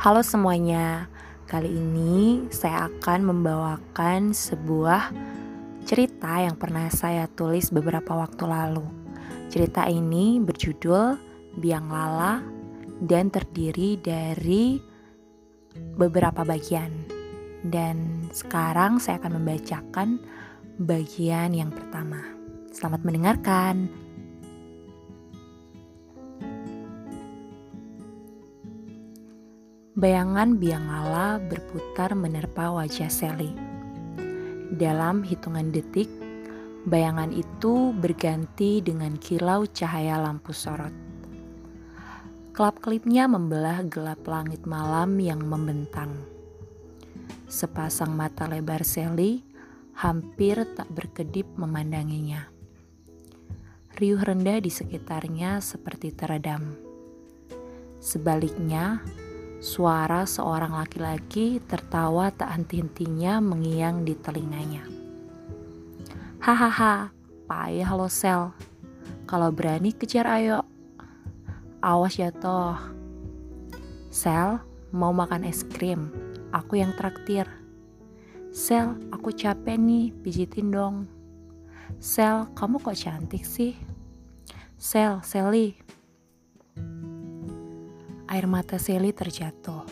Halo semuanya, kali ini saya akan membawakan sebuah cerita yang pernah saya tulis beberapa waktu lalu. Cerita ini berjudul Biang Lala dan terdiri dari beberapa bagian. Dan sekarang saya akan membacakan bagian yang pertama. Selamat mendengarkan. Bayangan biang lala berputar menerpa wajah Sally. Dalam hitungan detik, bayangan itu berganti dengan kilau cahaya lampu sorot. Kelap-kelipnya membelah gelap langit malam yang membentang. Sepasang mata lebar Sally hampir tak berkedip memandanginya. Riuh rendah di sekitarnya seperti teredam. Sebaliknya, Suara seorang laki-laki tertawa tak henti-hentinya mengiang di telinganya. Hahaha, payah lo sel. Kalau berani kejar ayo. Awas ya toh. Sel, mau makan es krim. Aku yang traktir. Sel, aku capek nih, pijitin dong. Sel, kamu kok cantik sih? Sel, Sally, Air mata Sally terjatuh.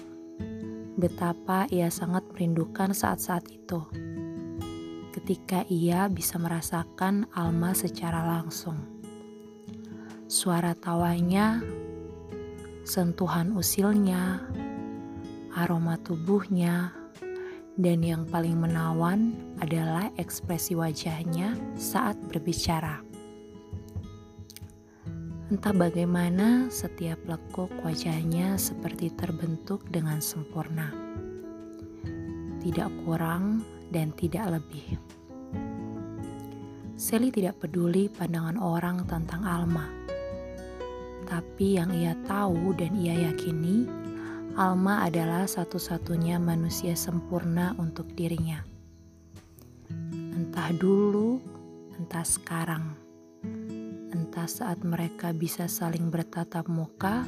Betapa ia sangat merindukan saat-saat itu. Ketika ia bisa merasakan Alma secara langsung. Suara tawanya, sentuhan usilnya, aroma tubuhnya, dan yang paling menawan adalah ekspresi wajahnya saat berbicara. Entah bagaimana setiap lekuk wajahnya seperti terbentuk dengan sempurna. Tidak kurang dan tidak lebih. Sally tidak peduli pandangan orang tentang Alma. Tapi yang ia tahu dan ia yakini, Alma adalah satu-satunya manusia sempurna untuk dirinya. Entah dulu, entah sekarang entah saat mereka bisa saling bertatap muka,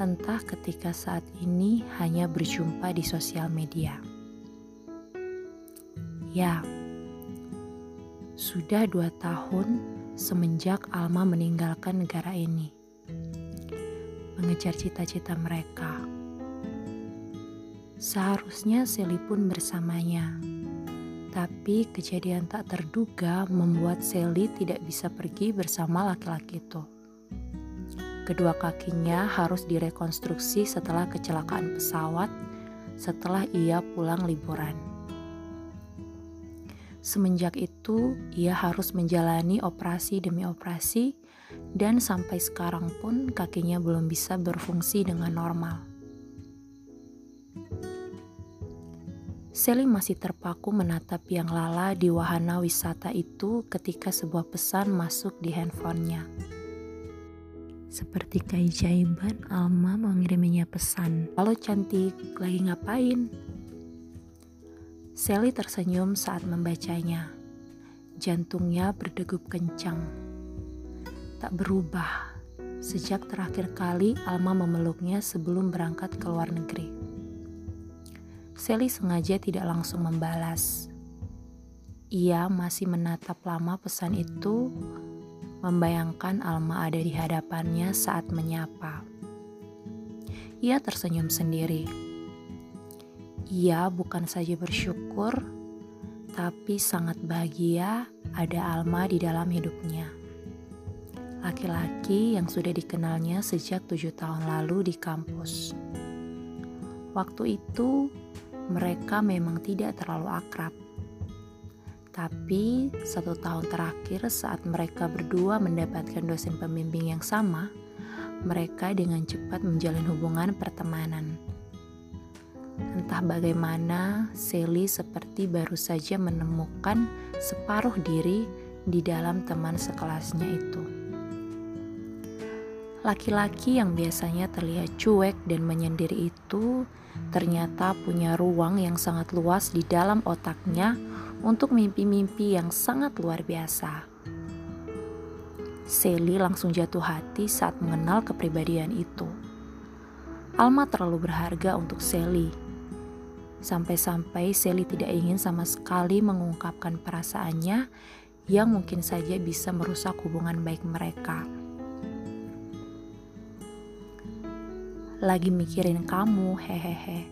entah ketika saat ini hanya berjumpa di sosial media. Ya, sudah dua tahun semenjak Alma meninggalkan negara ini, mengejar cita-cita mereka. Seharusnya Sally pun bersamanya tapi kejadian tak terduga membuat Sally tidak bisa pergi bersama laki-laki itu. Kedua kakinya harus direkonstruksi setelah kecelakaan pesawat setelah ia pulang liburan. Semenjak itu, ia harus menjalani operasi demi operasi dan sampai sekarang pun kakinya belum bisa berfungsi dengan normal. Sally masih terpaku menatap yang lala di wahana wisata itu ketika sebuah pesan masuk di handphonenya. Seperti keajaiban, Alma mengiriminya pesan. Halo cantik, lagi ngapain? Sally tersenyum saat membacanya. Jantungnya berdegup kencang. Tak berubah sejak terakhir kali Alma memeluknya sebelum berangkat ke luar negeri. Sally sengaja tidak langsung membalas. Ia masih menatap lama pesan itu, membayangkan Alma ada di hadapannya saat menyapa. Ia tersenyum sendiri. Ia bukan saja bersyukur, tapi sangat bahagia ada Alma di dalam hidupnya. Laki-laki yang sudah dikenalnya sejak tujuh tahun lalu di kampus. Waktu itu, mereka memang tidak terlalu akrab. Tapi satu tahun terakhir saat mereka berdua mendapatkan dosen pembimbing yang sama, mereka dengan cepat menjalin hubungan pertemanan. Entah bagaimana, Sally seperti baru saja menemukan separuh diri di dalam teman sekelasnya itu. Laki-laki yang biasanya terlihat cuek dan menyendiri itu ternyata punya ruang yang sangat luas di dalam otaknya untuk mimpi-mimpi yang sangat luar biasa. Sally langsung jatuh hati saat mengenal kepribadian itu. Alma terlalu berharga untuk Sally. Sampai-sampai Sally tidak ingin sama sekali mengungkapkan perasaannya yang mungkin saja bisa merusak hubungan baik mereka. Lagi mikirin kamu, hehehe.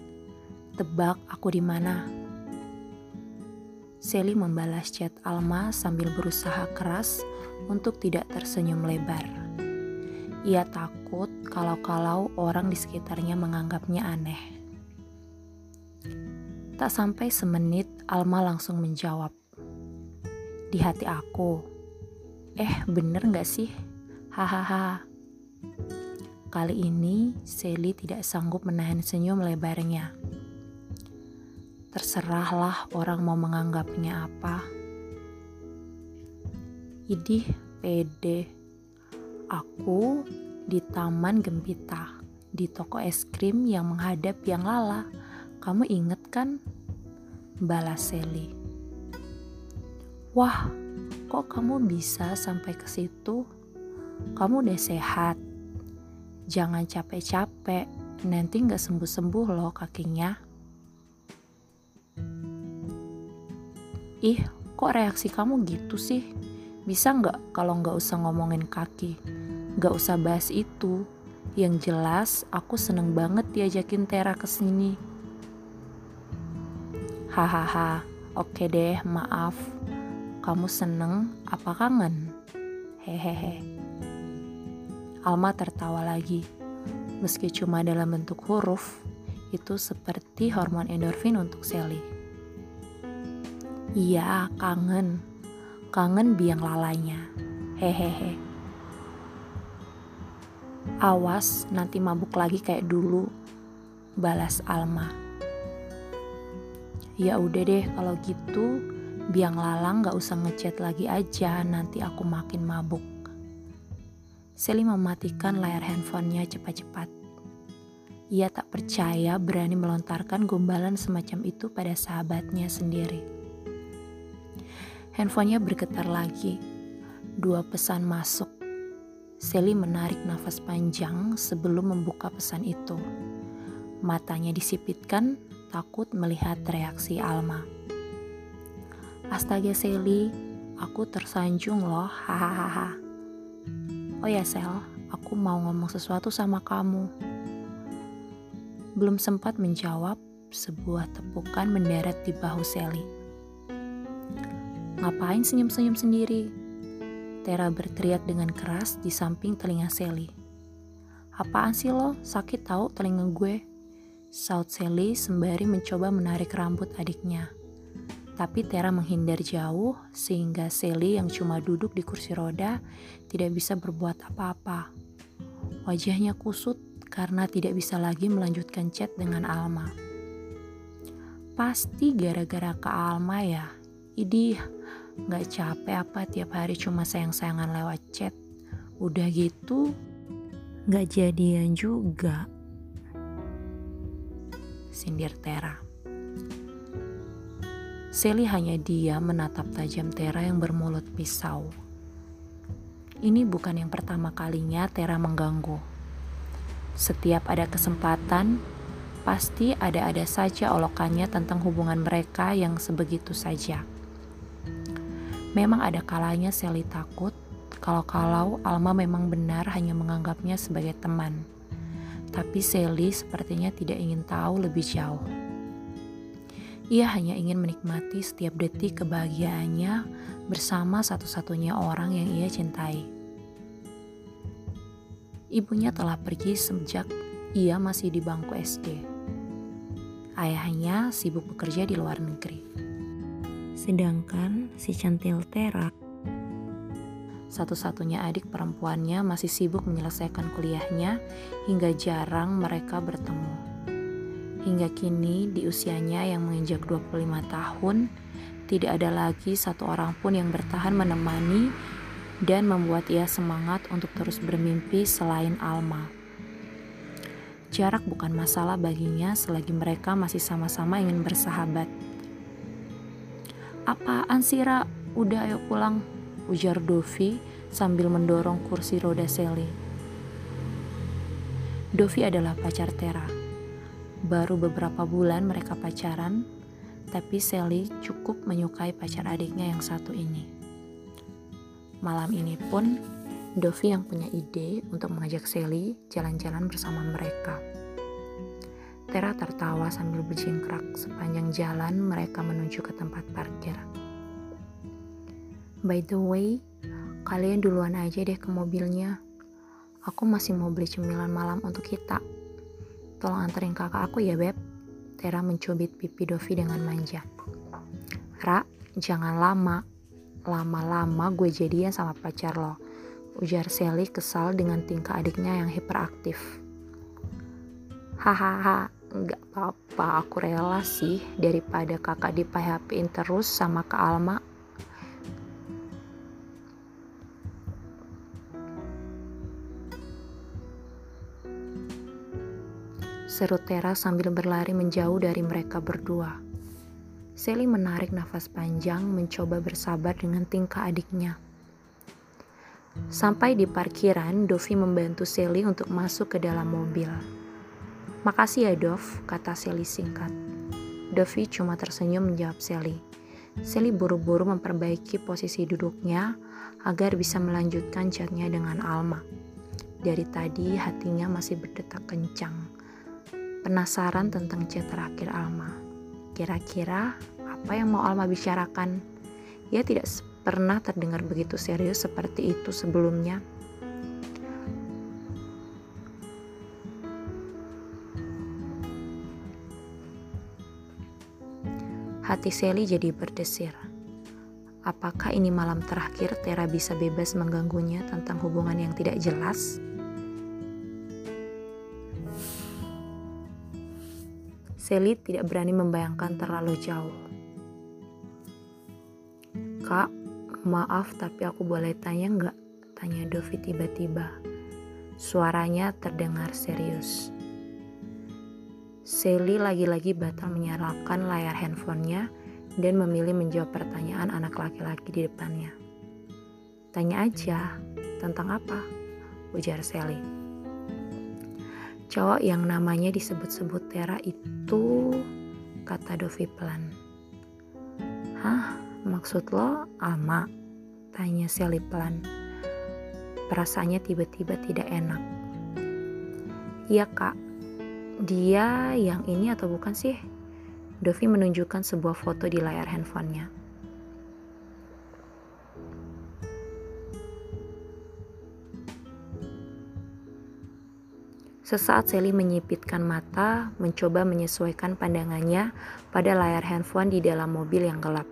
Tebak aku di mana? Sally membalas chat Alma sambil berusaha keras untuk tidak tersenyum lebar. Ia takut kalau-kalau orang di sekitarnya menganggapnya aneh. Tak sampai semenit, Alma langsung menjawab. Di hati aku, eh bener gak sih? Hahaha. Kali ini, Sally tidak sanggup menahan senyum lebarnya. Terserahlah orang mau menganggapnya apa. Idih, pede. Aku di Taman Gempita, di toko es krim yang menghadap yang lala. Kamu inget kan? Balas Sally. Wah, kok kamu bisa sampai ke situ? Kamu udah sehat. Jangan capek-capek, nanti nggak sembuh-sembuh loh kakinya. Ih, kok reaksi kamu gitu sih? Bisa nggak kalau nggak usah ngomongin kaki? Nggak usah bahas itu. Yang jelas, aku seneng banget diajakin Tera ke sini. Hahaha, oke deh, maaf. Kamu seneng apa kangen? Hehehe. Alma tertawa lagi. Meski cuma dalam bentuk huruf, itu seperti hormon endorfin untuk Sally. Iya, kangen. Kangen biang lalanya. Hehehe. Awas, nanti mabuk lagi kayak dulu. Balas Alma. Ya udah deh kalau gitu, biang lalang gak usah ngechat lagi aja, nanti aku makin mabuk. Sally mematikan layar handphonenya cepat-cepat. Ia tak percaya berani melontarkan gombalan semacam itu pada sahabatnya sendiri. Handphonenya bergetar lagi. Dua pesan masuk. Sally menarik nafas panjang sebelum membuka pesan itu. Matanya disipitkan, takut melihat reaksi Alma. Astaga Sally, aku tersanjung loh, hahaha. Oh ya Sel, aku mau ngomong sesuatu sama kamu. Belum sempat menjawab, sebuah tepukan mendarat di bahu Sally. Ngapain senyum-senyum sendiri? Tera berteriak dengan keras di samping telinga Sally. Apaan sih lo? Sakit tahu telinga gue? Saut Sally sembari mencoba menarik rambut adiknya. Tapi Tera menghindar jauh sehingga Sally yang cuma duduk di kursi roda tidak bisa berbuat apa-apa. Wajahnya kusut karena tidak bisa lagi melanjutkan chat dengan Alma. Pasti gara-gara ke Alma ya. Idih, Gak capek apa tiap hari cuma sayang-sayangan lewat chat. Udah gitu, gak jadian juga. Sindir Tera. Sally hanya dia menatap tajam Tera yang bermulut pisau. Ini bukan yang pertama kalinya Tera mengganggu. Setiap ada kesempatan, pasti ada-ada saja olokannya tentang hubungan mereka yang sebegitu saja. Memang ada kalanya Sally takut kalau-kalau Alma memang benar hanya menganggapnya sebagai teman. Tapi Sally sepertinya tidak ingin tahu lebih jauh. Ia hanya ingin menikmati setiap detik kebahagiaannya bersama satu-satunya orang yang ia cintai. Ibunya telah pergi sejak ia masih di bangku SD. Ayahnya sibuk bekerja di luar negeri. Sedangkan si centil Terak, satu-satunya adik perempuannya masih sibuk menyelesaikan kuliahnya hingga jarang mereka bertemu. Hingga kini di usianya yang menginjak 25 tahun, tidak ada lagi satu orang pun yang bertahan menemani dan membuat ia semangat untuk terus bermimpi selain Alma. Jarak bukan masalah baginya selagi mereka masih sama-sama ingin bersahabat. Apaan sih Ra? Udah ayo pulang, ujar Dovi sambil mendorong kursi roda Sally. Dovi adalah pacar Tera. Baru beberapa bulan mereka pacaran, tapi Sally cukup menyukai pacar adiknya yang satu ini. Malam ini pun, Dovi yang punya ide untuk mengajak Sally jalan-jalan bersama mereka. Tera tertawa sambil berjingkrak sepanjang jalan mereka menuju ke tempat parkir. By the way, kalian duluan aja deh ke mobilnya. Aku masih mau beli cemilan malam untuk kita. Tolong anterin kakak aku ya, Beb. Tera mencubit pipi Dovi dengan manja. Ra, jangan lama. Lama-lama gue jadian sama pacar lo. Ujar Sally kesal dengan tingkah adiknya yang hiperaktif. Hahaha, nggak apa-apa aku rela sih daripada kakak di terus sama Kak Alma seru Tera sambil berlari menjauh dari mereka berdua. Sally menarik nafas panjang mencoba bersabar dengan tingkah adiknya. Sampai di parkiran, Dovi membantu Sally untuk masuk ke dalam mobil. Makasih ya Dov, kata Sally singkat. Dovi cuma tersenyum menjawab Sally. Sally buru-buru memperbaiki posisi duduknya agar bisa melanjutkan chatnya dengan Alma. Dari tadi hatinya masih berdetak kencang. Penasaran tentang chat terakhir Alma. Kira-kira apa yang mau Alma bicarakan? Ia tidak pernah terdengar begitu serius seperti itu sebelumnya. Hati Sally jadi berdesir. Apakah ini malam terakhir Tera bisa bebas mengganggunya tentang hubungan yang tidak jelas? Sally tidak berani membayangkan terlalu jauh. Kak, maaf tapi aku boleh tanya nggak? Tanya Dovi tiba-tiba. Suaranya terdengar serius. Sally lagi-lagi batal menyalakan layar handphonenya dan memilih menjawab pertanyaan anak laki-laki di depannya. Tanya aja, tentang apa? Ujar Sally. Cowok yang namanya disebut-sebut Tera itu, kata Dovi pelan. Hah, maksud lo Alma? Tanya Sally pelan. Perasaannya tiba-tiba tidak enak. Iya kak, dia yang ini atau bukan sih? Dovi menunjukkan sebuah foto di layar handphonenya. Sesaat Sally menyipitkan mata, mencoba menyesuaikan pandangannya pada layar handphone di dalam mobil yang gelap.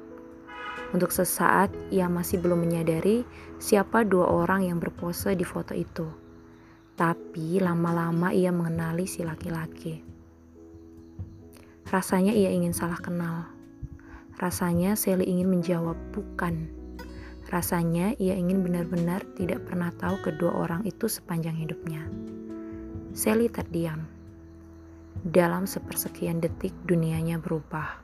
Untuk sesaat, ia masih belum menyadari siapa dua orang yang berpose di foto itu. Tapi lama-lama ia mengenali si laki-laki. Rasanya ia ingin salah kenal. Rasanya Sally ingin menjawab bukan. Rasanya ia ingin benar-benar tidak pernah tahu kedua orang itu sepanjang hidupnya. Sally terdiam. Dalam sepersekian detik dunianya berubah.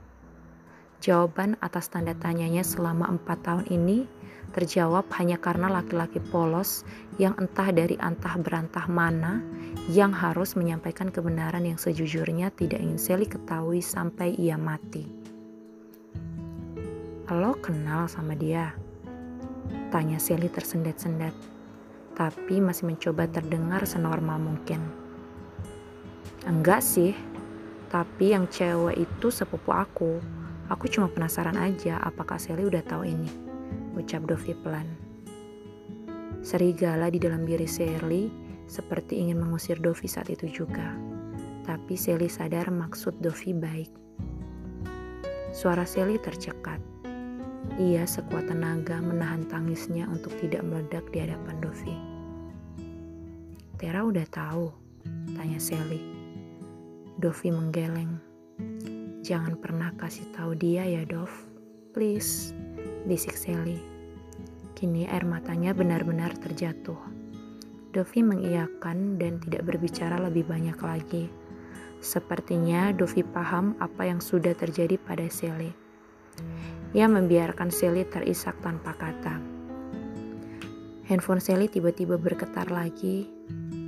Jawaban atas tanda tanyanya selama empat tahun ini terjawab hanya karena laki-laki polos yang entah dari antah berantah mana yang harus menyampaikan kebenaran yang sejujurnya tidak ingin Sally ketahui sampai ia mati. Lo kenal sama dia? Tanya Sally tersendat-sendat, tapi masih mencoba terdengar senormal mungkin. Enggak sih, tapi yang cewek itu sepupu aku. Aku cuma penasaran aja apakah Sally udah tahu ini ucap Dovi pelan. Serigala di dalam diri Sally seperti ingin mengusir Dovi saat itu juga. Tapi Sally sadar maksud Dovi baik. Suara Sally tercekat. Ia sekuat tenaga menahan tangisnya untuk tidak meledak di hadapan Dovi. Tera udah tahu, tanya Sally. Dovi menggeleng. Jangan pernah kasih tahu dia ya, Dov. Please bisik Sally. Kini air matanya benar-benar terjatuh. Dovi mengiyakan dan tidak berbicara lebih banyak lagi. Sepertinya Dovi paham apa yang sudah terjadi pada Sally. Ia membiarkan Sally terisak tanpa kata. Handphone Sally tiba-tiba bergetar lagi,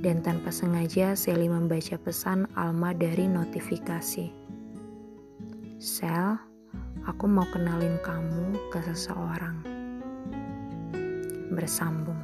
dan tanpa sengaja Sally membaca pesan Alma dari notifikasi. Sel, aku mau kenalin kamu ke seseorang. Bersambung.